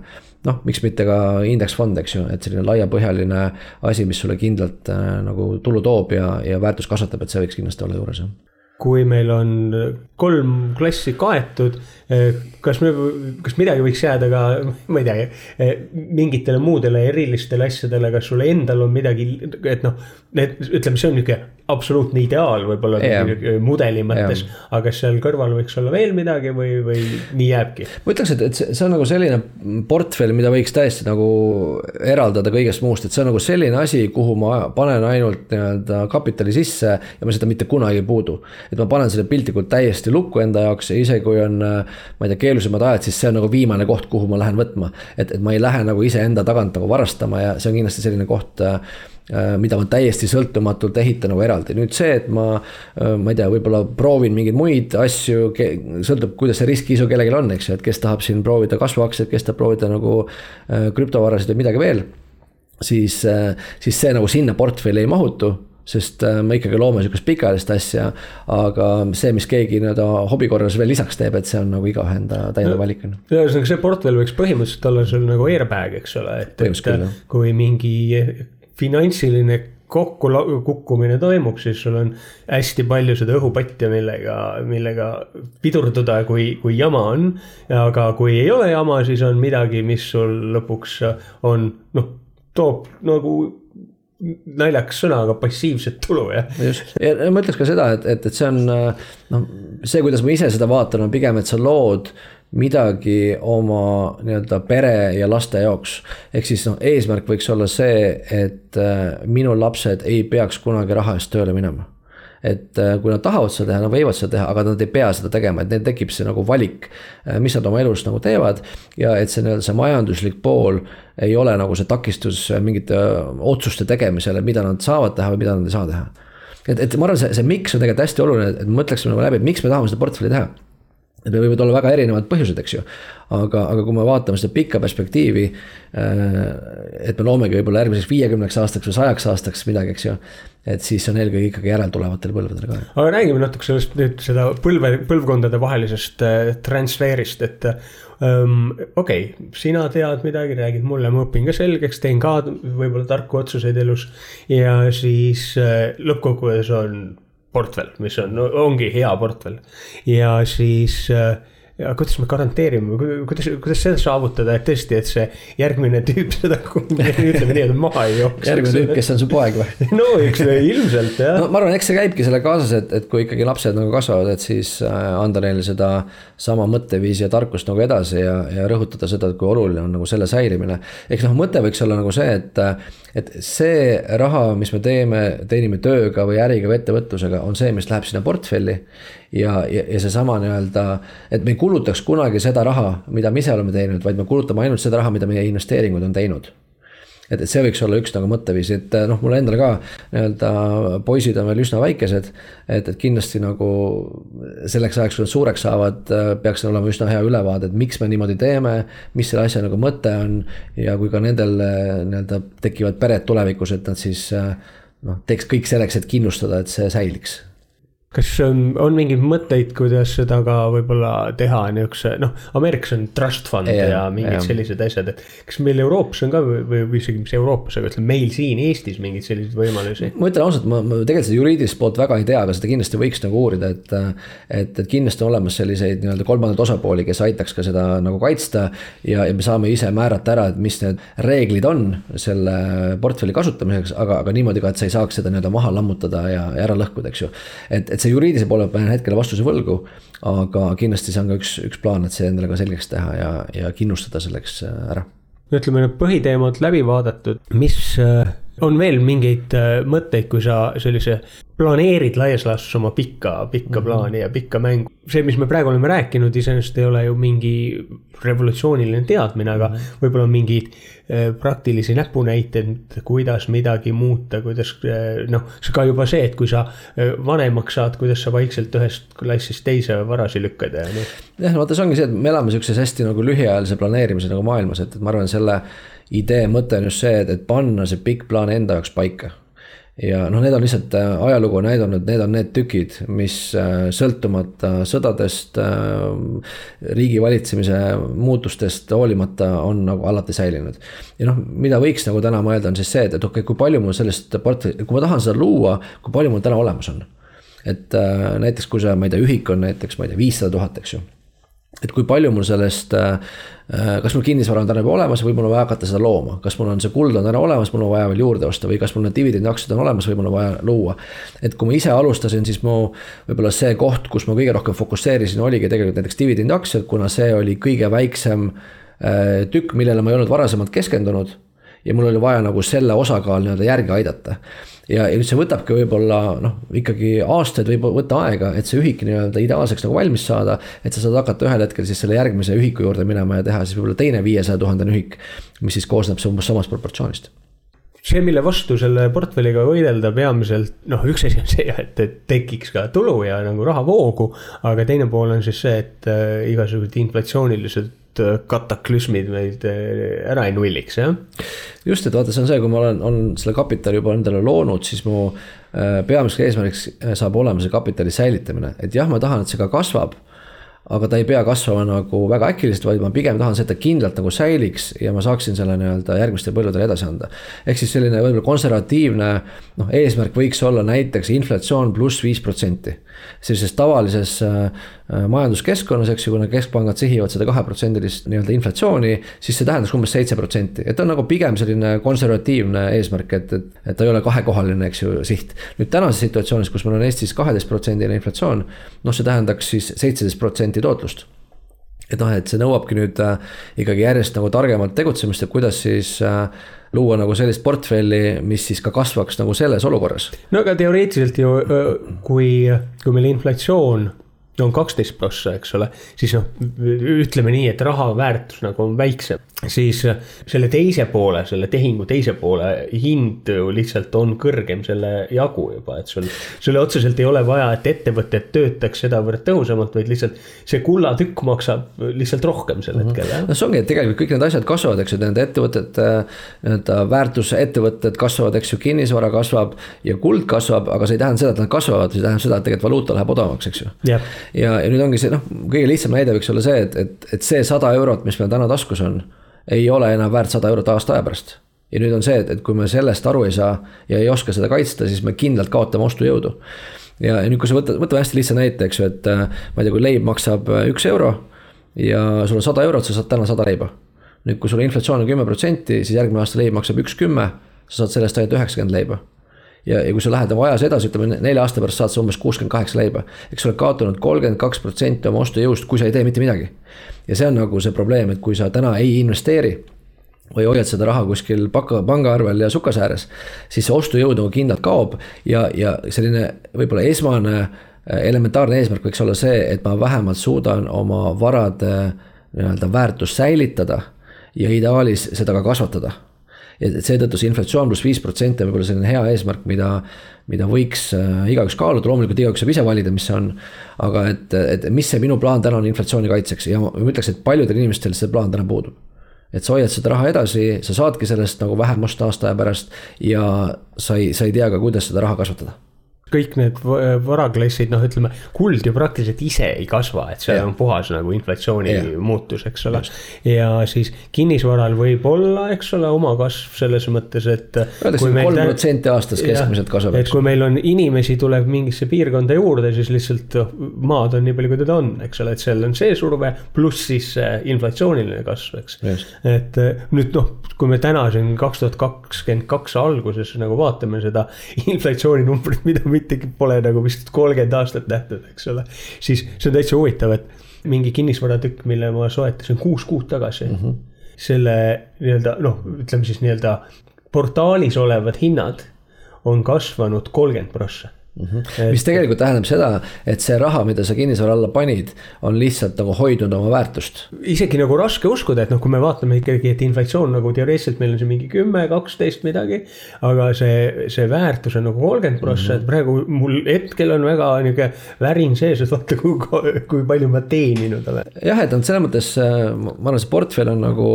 noh, miks mitte ka indeksfond, eks ju, et selline laiapõhjaline asi, mis sulle kindlalt äh, nagu tulu toob ja, ja väärtust kasvatab, et see võiks kindlasti olla juures, jah kui meil on kolm klassi kaetud, eh, kas me, kas midagi võiks jääda ka, ma ei tea, eh, mingitele muudele erilistele asjadele, kas sul endal on midagi, et noh, need, ütleme, see on niisugune absoluutne ideaal võib-olla yeah. mudeli mõttes yeah., aga kas seal kõrval võiks olla veel midagi või, või nii jääbki? ma ütleks, et, et see, see on nagu selline portfell, mida võiks täiesti nagu eraldada kõigest muust, et see on nagu selline asi, kuhu ma panen ainult nii-öelda kapitali sisse ja ma seda mitte kunagi ei puudu et ma panen selle piltlikult täiesti lukku enda jaoks ja isegi kui on, ma ei tea, keerulisemad ajad, siis see on nagu viimane koht, kuhu ma lähen võtma. et, et ma ei lähe nagu iseenda tagant nagu varastama ja see on kindlasti selline koht äh, mida ma täiesti sõltumatult ehitan nagu eraldi, nüüd see, et ma, äh, ma ei tea, võib-olla proovin mingeid muid asju, sõltub, kuidas see riskiisu kellelgi on, eks ju, et kes tahab siin proovida kasvuaktsiaid, kes tahab proovida nagu äh, krüptovarasid või midagi veel. siis, siis see nagu sinna portfelli ei mahutu sest äh, me ikkagi loome sihukest pikaajalist asja. aga see, mis keegi nii-öelda hobi korras veel lisaks teeb, et see on nagu igaühe enda täiendav valik on. ühesõnaga, see portfell võiks põhimõtteliselt olla sul nagu airbag, eks ole, et, et kui mingi finantsiline kokku kukkumine toimub, siis sul on hästi palju seda õhupatja, millega, millega pidurduda, kui, kui jama on. aga kui ei ole jama, siis on midagi, mis sul lõpuks on noh, toob nagu naljakas sõna, aga passiivset tulu, jah. just, ja ma ütleks ka seda, et, et, et see on noh, see, kuidas ma ise seda vaatan, on pigem, et sa lood midagi oma nii-öelda pere ja laste jaoks. ehk siis noh, eesmärk võiks olla see, et äh, minu lapsed ei peaks kunagi raha eest tööle minema et äh, kui nad tahavad seda teha, nad võivad seda teha, aga nad ei pea seda tegema, et neil tekib see nagu valik, äh, mis nad oma elus nagu teevad. ja et see nii-öelda see majanduslik pool ei ole nagu see takistus mingite otsuste tegemisele, mida nad saavad teha või mida nad ei saa teha. et, et ma arvan, see, see miks on tegelikult hästi oluline, et me mõtleksime nagu läbi, et miks me tahame seda portfelli teha meil võivad olla väga erinevad põhjused, eks ju. aga, aga kui me vaatame seda pikka perspektiivi. Äh, et me loomegi võib-olla järgmiseks viiekümneks aastaks või sajaks aastaks midagi, eks ju. et siis on eelkõige ikkagi järeltulevatele põlvedele ka. aga räägime natuke sellest nüüd seda põlve, põlvkondade vahelisest äh, transfer'ist, et um,. okei okay,, sina tead midagi, räägid mulle, ma õpin ka selgeks, teen ka võib-olla tarku otsuseid elus. ja siis äh, lõppkokkuvõttes on portfell, mis on, ongi hea portfell. Ja siis äh, ja kuidas me garanteerime, kuidas, kuidas seda saavutada, et tõesti, et see järgmine tüüp seda, ütleme nii, et maha ei jooks. järgmine tüüp, kes on su poeg või? no eks ilmselt jah no,. ma arvan, eks see käibki selle kaasas, et, et kui ikkagi lapsed nagu kasvavad, et siis äh, anda neile seda sama mõtteviisi ja tarkust nagu edasi ja, ja rõhutada seda, et kui oluline on nagu selle säilimine. eks noh, mõte võiks olla nagu see, et, et see raha, mis me teeme, teenime tööga või äriga või ettevõtlusega, on see, mis läheb sinna portfelli ja, ja, ja seesama nii-öelda, et me ei kulutaks kunagi seda raha, mida me ise oleme teinud, vaid me kulutame ainult seda raha, mida meie investeeringud on teinud et, et see võiks olla üks nagu mõtteviis, et noh, mulle endale ka nii-öelda poisid on veel üsna väikesed. et, et kindlasti nagu selleks ajaks, kui nad suureks saavad, peaks neil olema üsna hea ülevaade, et miks me niimoodi teeme. mis selle asja nagu mõte on ja kui ka nendel nii-öelda tekivad pered tulevikus, et nad siis noh, teeks kõik selleks, et kindlustada, et see säiliks kas on, on mingeid mõtteid, kuidas seda ka võib-olla teha niisuguse, noh, Ameerikas on trust fund ja, ja mingid ja. sellised asjad, et kas meil Euroopas on ka või, või isegi mis Euroopas, aga ütleme meil siin Eestis mingeid selliseid võimalusi? ma ütlen ausalt, ma, ma tegelikult seda juriidilist poolt väga ei tea, aga seda kindlasti võiks nagu uurida, et. et, et kindlasti on olemas selliseid nii-öelda kolmandaid osapooli, kes aitaks ka seda nagu kaitsta. ja, ja me saame ise määrata ära, et mis need reeglid on selle portfelli kasutamiseks, aga, aga niimoodi ka, et sa ei saaks seda nii-öelda maha lammutada ja, ja ära lõhkuda, eks ju. et, et see juriidilise poole peal jään hetkel vastuse võlgu. aga kindlasti see on ka üks, üks plaan, et see endale ka selgeks teha ja, ja kindlustada selleks äh, ära. ütleme need põhiteemad läbi vaadatud, mis äh, on veel mingeid äh, mõtteid, kui sa sellise planeerid laias laastus oma pikka, pikka mm -hmm. plaani ja pikka mängu. see, mis me praegu oleme rääkinud, iseenesest ei ole ju mingi revolutsiooniline teadmine, aga mm -hmm. võib-olla mingid äh, praktilisi näpunäiteid, kuidas midagi muuta, kuidas äh, noh, ka juba see, et kui sa vanemaks saad, kuidas sa vaikselt ühest klassist teise varasi lükkad ja noh. jah, vaata, see ongi see, et me elame sihukeses hästi nagu lühiajalise planeerimise nagu maailmas, et, et ma arvan, selle idee mõte on just see, et, et panna see pikk plaan enda jaoks paika ja noh, need on lihtsalt äh, ajalugu näidanud, need on need tükid, mis äh, sõltumata sõdadest, äh, riigi valitsemise muutustest hoolimata on nagu alati säilinud. ja noh, mida võiks nagu täna mõelda, on siis see, et, et okei okay,, kui palju mul sellist portfelli, kui ma tahan seda luua, kui palju mul täna olemas on. et näiteks, kui see, ma ei tea, ühik on näiteks, ma ei tea, viissada tuhat, eks ju et kui palju mul sellest, äh, äh, kas mul kinnisvara on täna juba olemas või mul on vaja hakata seda looma, kas mul on see kuld on täna olemas, mul on vaja veel juurde osta või kas mul need dividendiaktsiad on olemas või mul on vaja luua. et kui ma ise alustasin, siis mu võib-olla see koht, kus ma kõige rohkem fokusseerisin, oligi tegelikult näiteks dividendiaktsiad, kuna see oli kõige väiksem äh, tükk, millele ma ei olnud varasemalt keskendunud ja mul oli vaja nagu selle osakaal nii-öelda järgi aidata. ja, ja nüüd see võtabki võib-olla noh, ikkagi aastaid võib võtta aega, et see ühik nii-öelda ideaalseks nagu valmis saada. et sa saad hakata ühel hetkel siis selle järgmise ühiku juurde minema ja teha siis võib-olla teine viiesaja tuhandene ühik. mis siis koosneb umbes samast proportsioonist see, mille vastu selle portfelliga võidelda peamiselt, noh, üks asi on see, et, et tekiks ka tulu ja nagu rahavoogu. aga teine pool on siis see, et äh, igasugused inflatsioonilised äh, kataklüsmid meid äh, ära ei nulliks, jah. just, et vaata, see on see, kui ma olen, olen selle kapitali juba endale loonud, siis mu äh, peamiseks eesmärgiks saab olema see kapitali säilitamine, et jah, ma tahan, et see ka kasvab aga ta ei pea kasvama nagu väga äkiliselt, vaid ma pigem tahan, et ta kindlalt nagu säiliks ja ma saaksin selle nii-öelda järgmistele põlvedele edasi anda. ehk siis selline võib-olla konservatiivne noh, eesmärk võiks olla näiteks inflatsioon pluss viis protsenti. sellises tavalises äh, Äh, majanduskeskkonnas, eks ju, kuna keskpangad sihivad seda kaheprotsendilist nii-öelda inflatsiooni, siis see tähendaks umbes seitse protsenti, et on nagu pigem selline konservatiivne eesmärk, et, et, et ta ei ole kahekohaline, eks ju, siht. nüüd tänases situatsioonis, kus meil on Eestis kaheteistprotsendine inflatsioon, noh, see tähendaks siis seitseteist protsenti tootlust et noh, et see nõuabki nüüd äh, ikkagi järjest nagu targemat tegutsemist, et kuidas siis äh, luua nagu sellist portfelli, mis siis ka kasvaks nagu selles olukorras. no aga teoreetiliselt ju, kui, kui meil inflatsioon on kaksteist prossa, eks ole, siis noh, ütleme nii, et raha väärtus nagu on väiksem, siis selle teise poole, selle tehingu teise poole hind ju lihtsalt on kõrgem selle jagu juba, et sul. sul otseselt ei ole vaja, et ettevõtted töötaks sedavõrd tõhusamalt, vaid lihtsalt see kullatükk maksab lihtsalt rohkem sel mhm. hetkel, jah. no see ongi, et tegelikult kõik need asjad kasvavad, eks ju, nende ettevõtete nii-öelda väärtusettevõtted kasvavad, eks ju, kinnisvara kasvab ja kuld kasvab, aga see ei tähenda seda, et nad kasvavad, see tähendab seda, et tegelikult valuuta läheb odavamaks, eks ju ja, ja nüüd ongi see noh, kõige lihtsam näide võiks olla see, et, et, et see sada eurot, mis meil täna taskus on, ei ole enam väärt sada eurot aasta aja pärast. ja nüüd on see, et, et kui me sellest aru ei saa ja ei oska seda kaitsta, siis me kindlalt kaotame ostujõudu. ja, nüüd, kui sa võtad, võtame hästi lihtsa näite, eks ju, et äh, ma ei tea, kui leib maksab äh, üks euro ja sul on sada eurot, sa saad täna sada leiba. nüüd, kui sul inflatsioon on kümme protsenti, siis järgmine aasta leib maksab üks kümme, sa saad sellest ainult üheksakümmend leiba ja, ja kui sa lähed oma ajas edasi, ütleme nelja aasta pärast saad sa umbes kuuskümmend kaheksa leiba. eks sa oled kaotanud kolmkümmend kaks protsenti oma ostujõust, kui sa ei tee mitte midagi. ja see on nagu see probleem, et kui sa täna ei investeeri või hoiad seda raha kuskil paka, pangaarvel ja sukas ääres, siis see ostujõud nagu kindlalt kaob ja, ja selline võib-olla esmane äh, elementaarne eesmärk võiks olla see, et ma vähemalt suudan oma varade nii-öelda väärtust säilitada ja ideaalis seda ka kasvatada ja seetõttu see inflatsioon pluss viis protsenti on võib-olla selline hea eesmärk, mida, mida võiks äh, igaüks kaaluda, loomulikult igaüks saab ise valida, mis see on. aga et, et mis see minu plaan täna on inflatsiooni kaitseks? Ja ma ütleks, et paljudel inimestel see plaan täna puudub. Et sa hoiad seda raha edasi, sa saadki sellest nagu vähem osta aasta aja pärast ja sa ei, sa ei tea ka, kuidas seda raha kasvatada kõik need va- varaklassid, noh, ütleme kuld ju praktiliselt ise ei kasva, et see Jah. on puhas nagu inflatsiooni Jah. muutus, eks ole. ja siis kinnisvaral võib olla, eks ole, oma kasv selles mõttes, et. Kolm protsenti aastas keskmiselt kasvab, et kui meil on inimesi tuleb mingisse piirkonda juurde, siis lihtsalt noh, maad on nii palju, kui teda on, eks ole, et seal on see surve, pluss siis inflatsiooniline kasv, eks. Et eh, nüüd noh, kui me täna siin kaks tuhat kakskümmend kaks alguses nagu vaatame seda inflatsiooninumbrit, mida mittegi pole nagu vist kolmkümmend aastat nähtud, eks ole. siis see on täitsa huvitav, et mingi kinnisvaratükk, mille ma soetasin kuus kuud tagasi mm. -hmm. selle nii-öelda noh, ütleme siis nii-öelda portaalis olevad hinnad on kasvanud kolmkümmend prossa Mm -hmm. mis tegelikult tähendab seda, et see raha, mida sa kinnisvara alla panid, on lihtsalt nagu hoidnud oma väärtust. isegi nagu raske uskuda, et noh, kui me vaatame ikkagi, et inflatsioon nagu teoreetiliselt meil on see mingi kümme, kaksteist midagi. aga see, see väärtus on nagu kolmkümmend prossa, et praegu mul hetkel on väga nihuke värin sees, et vaata, kui, kui palju ma teeninud olen. jah, et noh, selles mõttes ma arvan, see portfell on nagu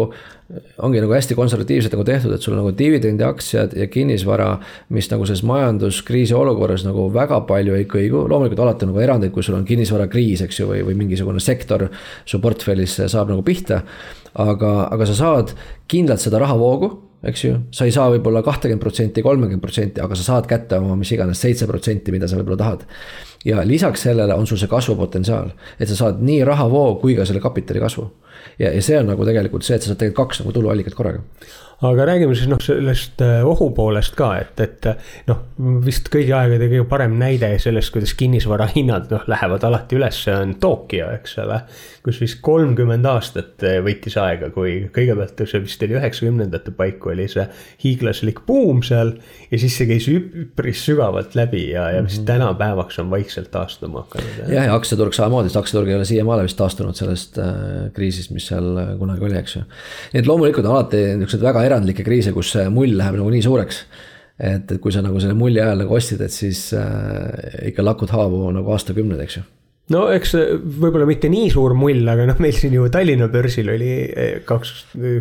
ongi nagu hästi konservatiivselt nagu tehtud, et sul on nagu dividendiaktsiad ja kinnisvara, mis nagu selles majanduskriisi olukorras nagu väga palju ei kõigu, loomulikult alati on nagu erandeid, kui sul on kinnisvarakriis, eks ju, või, või mingisugune sektor su portfellis saab nagu pihta. aga, aga sa saad kindlalt seda rahavoogu, eks ju, sa ei saa võib-olla kahtekümmet protsenti, kolmekümmet protsenti, aga sa saad kätte oma mis iganes seitse protsenti, mida sa võib-olla tahad. ja lisaks sellele on sul see kasvupotentsiaal, et sa saad nii rahavoo kui ka selle kapitali kasvu ja, ja see on nagu tegelikult see, et sa saad tegelikult kaks nagu tuluallikat korraga aga räägime siis noh, sellest ohu poolest ka, et, et noh, vist kõigi aegade kõige parem näide sellest, kuidas kinnisvara hinnad noh, lähevad alati üles, on Tokyo, eks ole. kus vist kolmkümmend aastat võttis aega, kui kõigepealt see vist oli üheksakümnendate paiku oli see hiiglaslik buum seal. ja siis see käis üpris sügavalt läbi ja, ja vist mm -hmm. tänapäevaks on vaikselt taastuma hakanud. jah, ja aktsiaturg samamoodi, sest aktsiaturg ei ole siiamaale vist taastunud sellest äh, kriisist, mis seal kunagi oli, eks ju. nii et loomulikult alati niisugused väga erandlikke kriise, kus see mull läheb nagu nii suureks. et, et kui sa nagu selle mulli ajal nagu ostsid, et siis äh, ikka lakud haavu nagu aastakümneid, eks ju no eks võib-olla mitte nii suur mull, aga noh, meil siin ju Tallinna börsil oli kaks,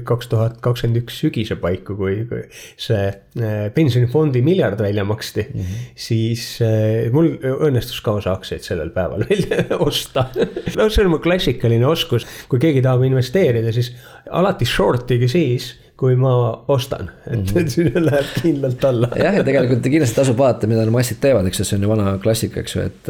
kaks tuhat kakskümmend üks sügise paiku, kui, kui see eh, pensionifondi miljard välja maksti mm. -hmm. siis eh, mul õnnestus ka osa aktsiaid sellel päeval välja osta no see on mu klassikaline oskus, kui keegi tahab investeerida, siis alati short'ige siis kui ma ostan, et mm -hmm. sinna läheb kindlalt alla. jah, ja tegelikult kindlasti tasub vaadata, mida massid teevad, eks ju, see on ju vana klassika, eks ju, et.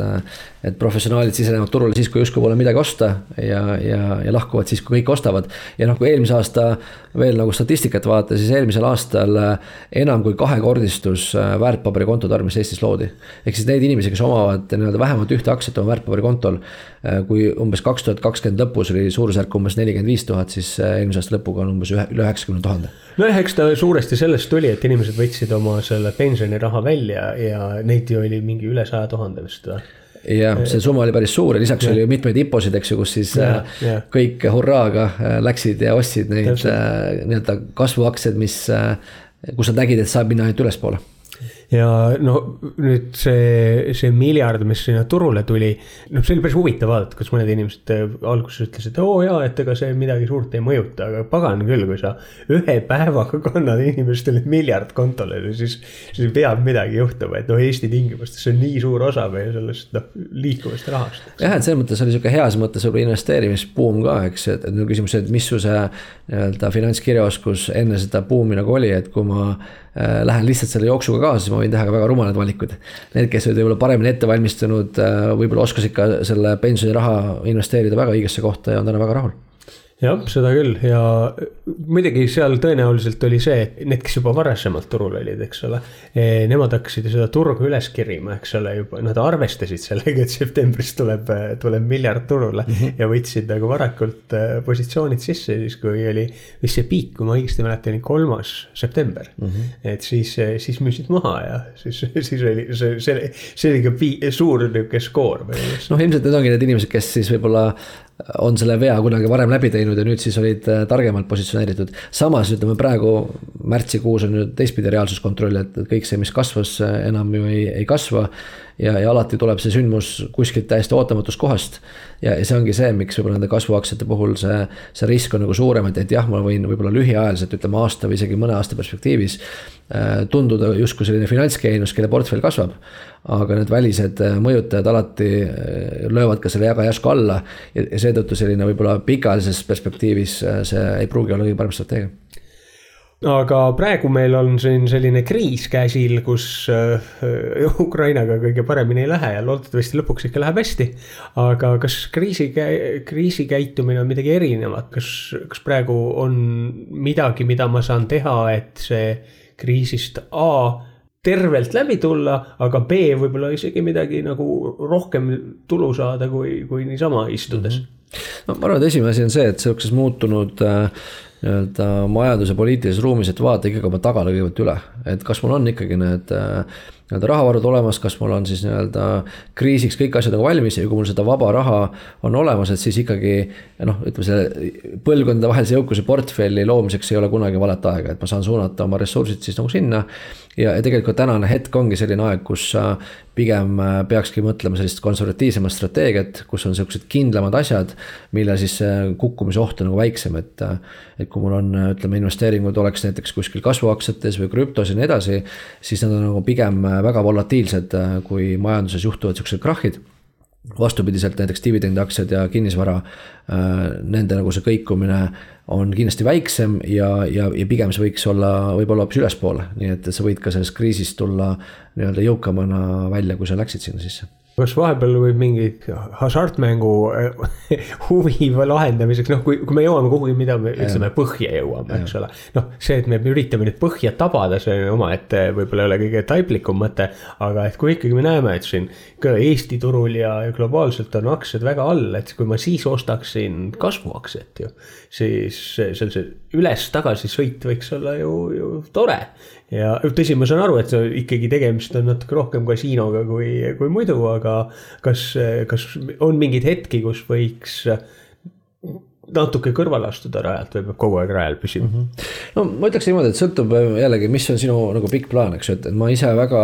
et professionaalid sisenevad turule siis, kui justkui pole midagi osta ja, ja, ja lahkuvad siis, kui kõik ostavad. ja noh, kui eelmise aasta veel nagu statistikat vaadata, siis eelmisel aastal enam kui kahekordistus väärtpaberikontode arv, mis Eestis loodi. ehk siis neid inimesi, kes omavad nii-öelda vähemalt ühte aktsiat oma väärtpaberikontol. kui umbes kaks tuhat kakskümmend lõpus oli suurusjärk umbes nelikümmend viis tuhat, siis eelmise aasta lõpuga on umbes ühe, üle üheksakümne tuhande tuhande. nojah, eks ta suuresti sellest tuli, et inimesed võtsid oma selle pensioniraha välja ja neid ju oli mingi üle saja tuhande vist või? jah, see summa oli päris suur ja lisaks ja. oli ju mitmeid IPO-sid, eks ju, kus siis ja, ja. kõik hurraaga läksid ja ostsid neid nii-öelda kasvuaktsiaid, mis, kus nad nägid, et saab minna ainult ülespoole ja no nüüd see, see miljard, mis sinna turule tuli, noh, see oli päris huvitav vaadata, kus mõned inimesed äh, alguses ütlesid, et oo jaa, et ega see midagi suurt ei mõjuta, aga pagan küll, kui sa ühe päevaga kannad inimestele miljard kontole, siis, siis peab midagi juhtuma, et noh, Eesti tingimustes see on nii suur osa meie sellest noh, liikuvast rahast. jah, et selles mõttes oli sihuke heas mõttes võib-olla investeerimisbuum ka, eks, et, et nüüd küsimus, et mis su see nii-öelda finantskirjaoskus enne seda buumi nagu oli, et kui ma lähen lihtsalt selle jooksuga kaasa, siis ma võin teha ka väga rumalad valikud. Need, kes olid võib-olla paremini ette valmistunud, võib-olla oskasid ka selle pensioniraha investeerida väga õigesse kohta ja on täna väga rahul jah, seda küll ja muidugi seal tõenäoliselt oli see, et need, kes juba varasemalt turul olid, eks ole. Nemad hakkasid ju seda turgu üles kirima, eks ole, juba nad arvestasid sellega, et septembris tuleb, tuleb miljard turule. -hmm. ja võtsid nagu varakult äh, positsioonid sisse, siis kui oli vist see piik, kui ma õigesti mäletan, oli kolmas september mm. -hmm. et siis, siis müüsid maha ja siis, siis oli see, see, see oli ka suur nihuke skoor. noh, ilmselt need ongi need inimesed, kes siis võib-olla on selle vea kunagi varem läbi teinud ja nüüd siis olid äh, targemalt positsioneeritud. samas ütleme praegu märtsikuus on nüüd teistpidi reaalsuskontroll, et kõik see, mis kasvas, äh, enam ju ei, ei kasva. Ja, ja alati tuleb see sündmus kuskilt täiesti ootamatust kohast. ja, ja see ongi see, miks võib-olla nende kasvuaktsiate puhul see, see risk on nagu suurem, et, et jah, ma võin võib-olla lühiajaliselt, ütleme aasta või isegi mõne aasta perspektiivis äh, tunduda justkui selline finantsgeenius, kelle portfell kasvab. aga need välised äh, mõjutajad alati äh, löövad ka selle väga järsku alla ja, ja seetõttu selline võib-olla pikaajalises perspektiivis see ei pruugi olla kõige parem strateegia aga praegu meil on siin selline kriis käsil, kus äh, Ukrainaga kõige paremini ei lähe ja loodetavasti lõpuks ikka läheb hästi. aga kas kriisi, kriisi käitumine on midagi erinevat, kas, kas praegu on midagi, mida ma saan teha, et see kriisist A tervelt läbi tulla, aga B võib-olla isegi midagi nagu rohkem tulu saada, kui, kui niisama istudes mm. -hmm. no ma arvan, et esimene asi on see, et sihukeses muutunud äh, nii-öelda majanduse poliitilises ruumis, et vaadata ikkagi oma tagala kõigepealt üle, et kas mul on ikkagi need äh, nii-öelda rahavarud olemas, kas mul on siis nii-öelda kriisiks kõik asjad nagu valmis ja kui mul seda vaba raha on olemas, et siis ikkagi noh, ütleme selle põlvkondadevahelise jõukuse portfelli loomiseks ei ole kunagi valet aega, et ma saan suunata oma ressursid siis nagu sinna. Ja, ja tegelikult tänane hetk ongi selline aeg, kus pigem äh, peakski mõtlema sellist konservatiivsemat strateegiat, kus on sihukesed kindlamad asjad, mille siis kukkumise oht on nagu väiksem, et. et kui mul on, ütleme, investeeringud oleks näiteks kuskil kasvuaktsiates või krüptos ja nii edasi, siis nad on nagu pigem väga volatiilsed, äh, kui majanduses juhtuvad siuksed krahhid vastupidiselt näiteks dividendiaktsiad ja kinnisvara, äh, nende nagu see kõikumine on kindlasti väiksem ja, ja, ja pigem see võiks olla võib-olla hoopis ülespoole, nii et sa võid ka sellest kriisist tulla nii-öelda jõukamana välja, kui sa läksid sinna sisse kas vahepeal võib mingit hasartmängu eh, huvi lahendamiseks, noh, kui, kui me jõuame kuhugi, mida me ütleme, põhja jõuame, eks ole. noh, see, et me üritame nüüd põhja tabada, see on omaette võib-olla ei ole kõige taiplikum mõte. aga et kui ikkagi me näeme, et siin ka Eesti turul ja, globaalselt on aktsiad väga all, et kui ma siis ostaksin kasvuaktsiat ju. siis see, see, see üles-tagasi sõit võiks olla ju, ju tore ja tõsi, ma saan aru, et see ikkagi tegemist on natuke rohkem kasiinoga kui, kui muidu, aga kas, kas on mingeid hetki, kus võiks natuke kõrvale astuda rajalt või peab kogu aeg rajal püsima mm? -hmm. no ma ütleks niimoodi, et sõltub jällegi, mis on sinu nagu pikk plaan, eks ju, et ma ise väga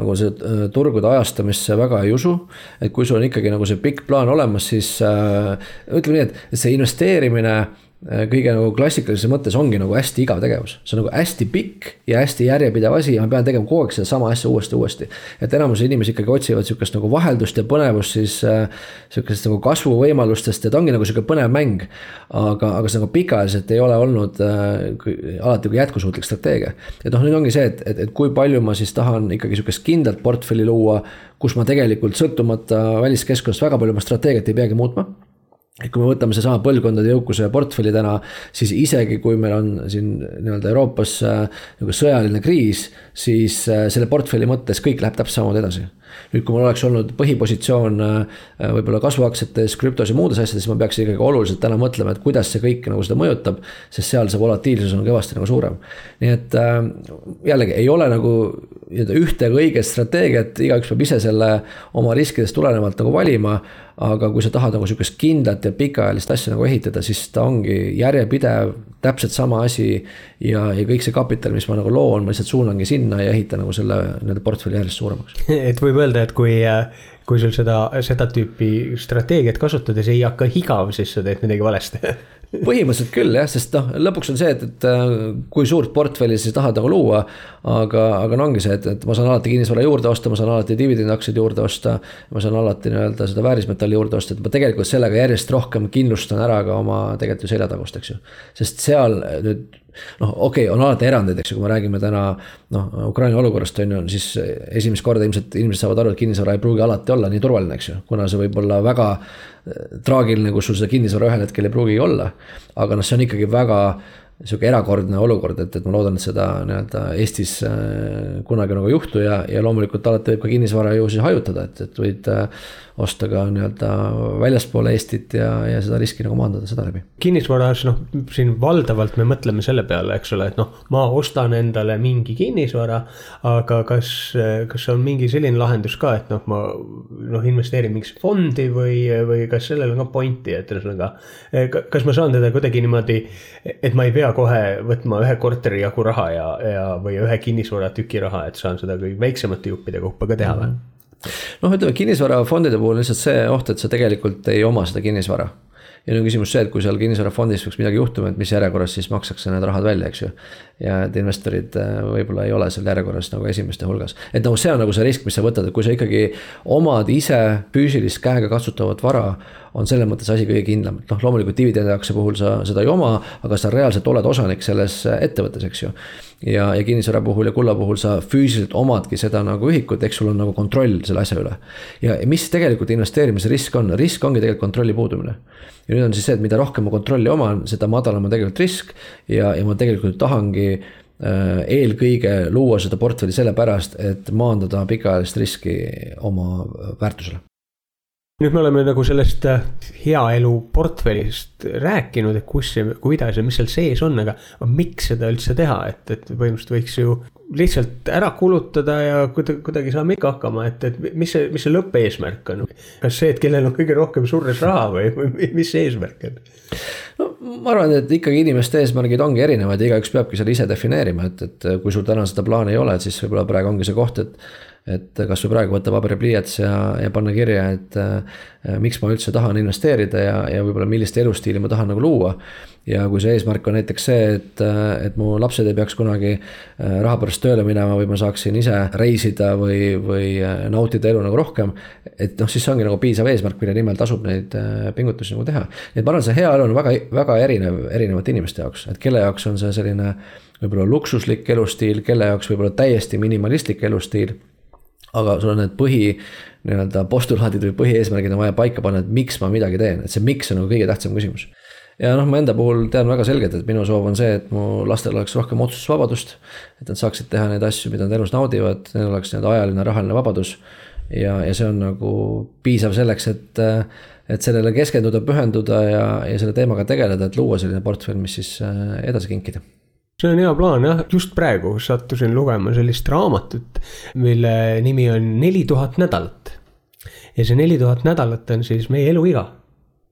nagu see äh, turgude ajastamisse väga ei usu. et kui sul on ikkagi nagu see pikk plaan olemas, siis äh, ütleme nii, et see investeerimine Äh, kõige nagu klassikalises mõttes ongi nagu hästi igav tegevus. see on nagu hästi pikk ja hästi järjepidev asi ja ma pean tegema kogu aeg sedasama asja uuesti, uuesti. et enamus inimesi ikkagi otsivad sihukest nagu vaheldust ja põnevust siis äh,. sihukesest nagu kasvuvõimalustest ja ta ongi nagu sihuke põnev mäng. aga, aga see nagu pikaajaliselt ei ole olnud äh, alati nagu jätkusuutlik strateegia. et noh, nüüd ongi see, et, et, et kui palju ma siis tahan ikkagi sihukest kindlat portfelli luua. kus ma tegelikult sõltumata väliskeskkonnast väga palju oma strateegiat ei peagi muutma et kui me võtame seesama põlvkondade jõukuse portfelli täna, siis isegi kui meil on siin nii-öelda Euroopas äh, nagu sõjaline kriis, siis äh, selle portfelli mõttes kõik läheb täpselt samamoodi edasi nüüd, kui mul oleks olnud põhipositsioon äh, võib-olla kasvuaktsiates, krüptos ja muudes asjades, siis ma peaks ikkagi oluliselt täna mõtlema, et kuidas see kõik nagu seda mõjutab. sest seal see volatiilsus on kõvasti nagu suurem. nii et jällegi ei ole nagu nii-öelda ühte ega õiget strateegiat, igaüks peab ise selle oma riskidest tulenevalt nagu valima aga kui sa tahad nagu sihukest kindlat ja pikaajalist asja nagu ehitada, siis ta ongi järjepidev, täpselt sama asi. ja, ja kõik see kapital, mis ma nagu loon, ma lihtsalt suunangi sinna ja ehitan nagu selle nii-öelda portfelli järjest suuremaks. et võib öelda, et kui, kui sul seda, seda tüüpi strateegiat kasutades ei hakka igav, siis sa teed midagi valesti põhimõtteliselt küll jah, sest noh, lõpuks on see, et, et äh, kui suurt portfelli sa tahad nagu luua. aga, aga no ongi see, et, et ma saan alati kinnisvara juurde osta, ma saan alati dividendiaktsiaid juurde osta. ma saan alati nii-öelda seda väärismetalli juurde osta, et ma tegelikult sellega järjest rohkem kindlustan ära ka oma tegelikult ju seljatagust, eks ju. sest seal nüüd noh, okei okay,, on alati erandeid, eks ju, kui me räägime täna noh, Ukraina olukorrast on ju, siis esimest korda ilmselt inimesed saavad aru, et kinnisvara ei pruugi alati olla nii turvaline, eks ju, kuna see võib olla väga traagiline, kus sul seda kinnisvara ühel hetkel ei pruugigi olla. aga noh, see on ikkagi väga sihuke erakordne olukord, et, et ma loodan, et seda nii-öelda Eestis äh, kunagi nagu ei juhtu ja, ja loomulikult alati võib ka kinnisvara ju siis hajutada, et, et võid äh, osta ka nii-öelda väljaspool Eestit ja, ja seda riski nagu maandada seda läbi. kinnisvaras noh, siin valdavalt me mõtleme selle peale, eks ole, et noh, ma ostan endale mingi kinnisvara. aga kas, kas on mingi selline lahendus ka, et noh, ma noh, investeerin mingisse fondi või, või kas sellel on ka pointi, et ühesõnaga. kas ma saan teda kuidagi niimoodi, et ma ei pea kohe võtma ühe korteri jagu raha ja, ja, või ühe kinnisvaratüki raha, et saan seda kõik väiksemate juppide kaupa ka teha või mm -hmm.? Noh, ütleme kinnisvarafondide puhul lihtsalt see oht, et sa tegelikult ei oma seda kinnisvara. Ja nüüd on küsimus see, et kui seal kinnisvarafondis peaks midagi juhtuma, et mis järjekorras siis makstakse need rahad välja, eks ju. ja et investorid äh, võib-olla ei ole seal järjekorras nagu esimeste hulgas, et nagu see on nagu see risk, mis sa võtad, et kui sa ikkagi omad ise füüsilist käega katsutavat vara on selles mõttes asi kõige kindlam, et noh, loomulikult dividendiaktsia puhul sa seda ei oma, aga sa reaalselt oled osanik selles ettevõttes, eks ju. ja, ja kinnisvara puhul ja kulla puhul sa füüsiliselt omadki seda nagu ühikut, eks sul on nagu kontroll selle asja üle. ja, mis tegelikult investeerimise risk on, risk ongi tegelikult kontrolli puudumine. ja nüüd on siis see, et mida rohkem ma kontrolli oman, seda madalam on tegelikult risk ja, ja ma tegelikult tahangi äh, eelkõige luua seda portfelli sellepärast, et maandada pikaajalist riski oma väärtusele nüüd me oleme nagu sellest äh, hea elu portfellist rääkinud, et kus see, kuidas ja mis seal sees on, aga miks seda üldse teha, et, et põhimõtteliselt võiks ju lihtsalt ära kulutada ja kuidagi, kuidagi saame ikka hakkama, et, et mis see, mis see lõppeesmärk on? kas see, et kellel on kõige rohkem surres raha või, või mis see eesmärk on? no ma arvan, et ikkagi inimeste eesmärgid ongi erinevad ja igaüks peabki selle ise defineerima, et, et kui sul täna seda plaani ei ole, et siis võib-olla praegu ongi see koht, et et kasvõi praegu võtta paber ja pliiats ja, ja panna kirja, et äh, miks ma üldse tahan investeerida ja, ja võib-olla millist elustiili ma tahan nagu luua. ja kui see eesmärk on näiteks see, et, äh, et mu lapsed ei peaks kunagi äh, raha pärast tööle minema või ma saaksin ise reisida või, või äh, nautida elu nagu rohkem. et noh, siis see ongi nagu piisav eesmärk, mille nimel tasub neid pingutusi nagu teha. nii et ma arvan, see hea elu on väga, väga erinev erinevate inimeste jaoks, et kelle jaoks on see selline võib-olla luksuslik elustiil, kelle jaoks võib-olla täiesti minimalistlik elustiil aga sul on need põhi nii-öelda postulaadid või põhieesmärgid on vaja paika panna, et miks ma midagi teen, et see miks on nagu kõige tähtsam küsimus. ja noh, ma enda puhul tean väga selgelt, et minu soov on see, et mu lastel oleks rohkem otsustusvabadust. et nad saaksid teha neid asju, mida nad elus naudivad, neil oleks nii-öelda ajaline, rahaline vabadus. ja, ja see on nagu piisav selleks, et, et sellele keskenduda, pühenduda ja, ja selle teemaga tegeleda, et luua selline portfell, mis siis äh, edasi kinkida see on hea plaan jah, just praegu sattusin lugema sellist raamatut, mille nimi on Neli tuhat nädalat. ja see neli tuhat nädalat on siis meie eluiga.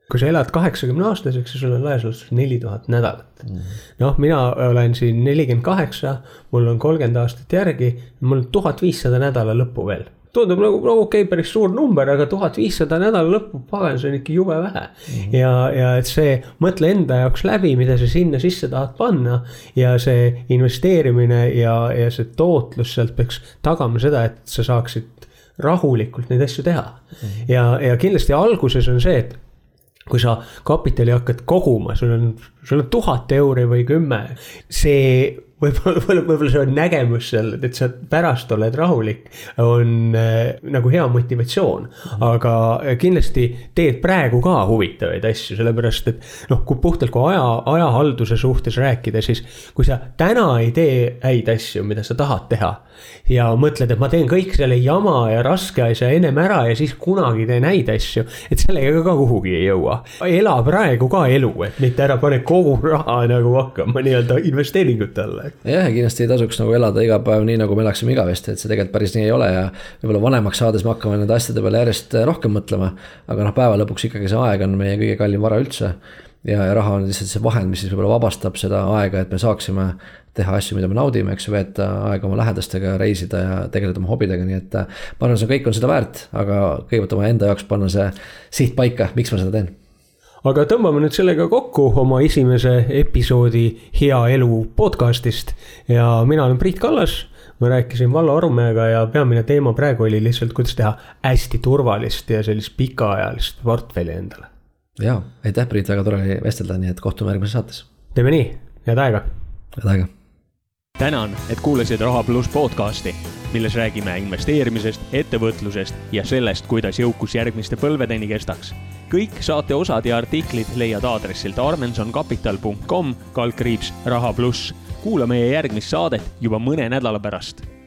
kui sa elad kaheksakümne aastaseks, siis sul on laias laastus neli tuhat nädalat mm noh, mina olen siin nelikümmend kaheksa, mul on kolmkümmend aastat järgi, mul on tuhat viissada nädala lõppu veel tundub nagu, no okei okay,, päris suur number, aga tuhat viissada nädala lõppu, pagan, see on ikka jube vähe mm. -hmm. ja, ja et see, mõtle enda jaoks läbi, mida sa sinna sisse tahad panna. ja see investeerimine ja, ja see tootlus sealt peaks tagama seda, et sa saaksid rahulikult neid asju teha mm. -hmm. ja, ja kindlasti alguses on see, et kui sa kapitali hakkad koguma, sul on, sul on tuhat euri või kümme, see võib-olla, võib-olla, see on nägemus seal, et sa pärast oled rahulik, on äh, nagu hea motivatsioon. aga kindlasti teed praegu ka huvitavaid asju, sellepärast et noh, kui puhtalt kui aja, ajahalduse suhtes rääkida, siis kui sa täna ei tee häid asju, mida sa tahad teha. ja mõtled, et ma teen kõik selle jama ja raske asja ennem ära ja siis kunagi teen häid asju, et sellega ka kuhugi ei jõua. ela praegu ka elu, et mitte ära pane kogu raha nagu hakkama nii-öelda investeeringute alla jah, ja kindlasti ei tasuks nagu elada iga päev nii, nagu me elaksime igavesti, et see tegelikult päris nii ei ole ja võib-olla vanemaks saades me hakkame nende asjade peale järjest äh, rohkem mõtlema. aga noh, päeva lõpuks ikkagi see aeg on meie kõige kallim vara üldse. ja, ja raha on lihtsalt see vahend, mis siis võib-olla vabastab seda aega, et me saaksime teha asju, mida me naudime, eks ju, veeta aega oma lähedastega, reisida ja tegeleda oma hobidega, nii et. Äh, ma arvan, see kõik on seda väärt, aga kõigepealt oma enda jaoks panna see siht paika, miks ma seda teen aga tõmbame nüüd sellega kokku oma esimese episoodi Hea elu podcast'ist ja mina olen Priit Kallas. ma rääkisin Vallo Arumäega ja peamine teema praegu oli lihtsalt, kuidas teha hästi turvalist ja sellist pikaajalist portfelli endale. ja, aitäh, Priit, väga tore oli vestelda, nii et kohtume järgmises saates. teeme nii, head aega. head aega. Tänan, et kuulasid Raha pluss podcast'i milles räägime investeerimisest, ettevõtlusest ja sellest, kuidas jõukus järgmiste põlvedeni kestaks. kõik saate osad ja artiklid leiad aadressilt armensoncapital.com kaldkriips raha pluss. kuula meie järgmist saadet juba mõne nädala pärast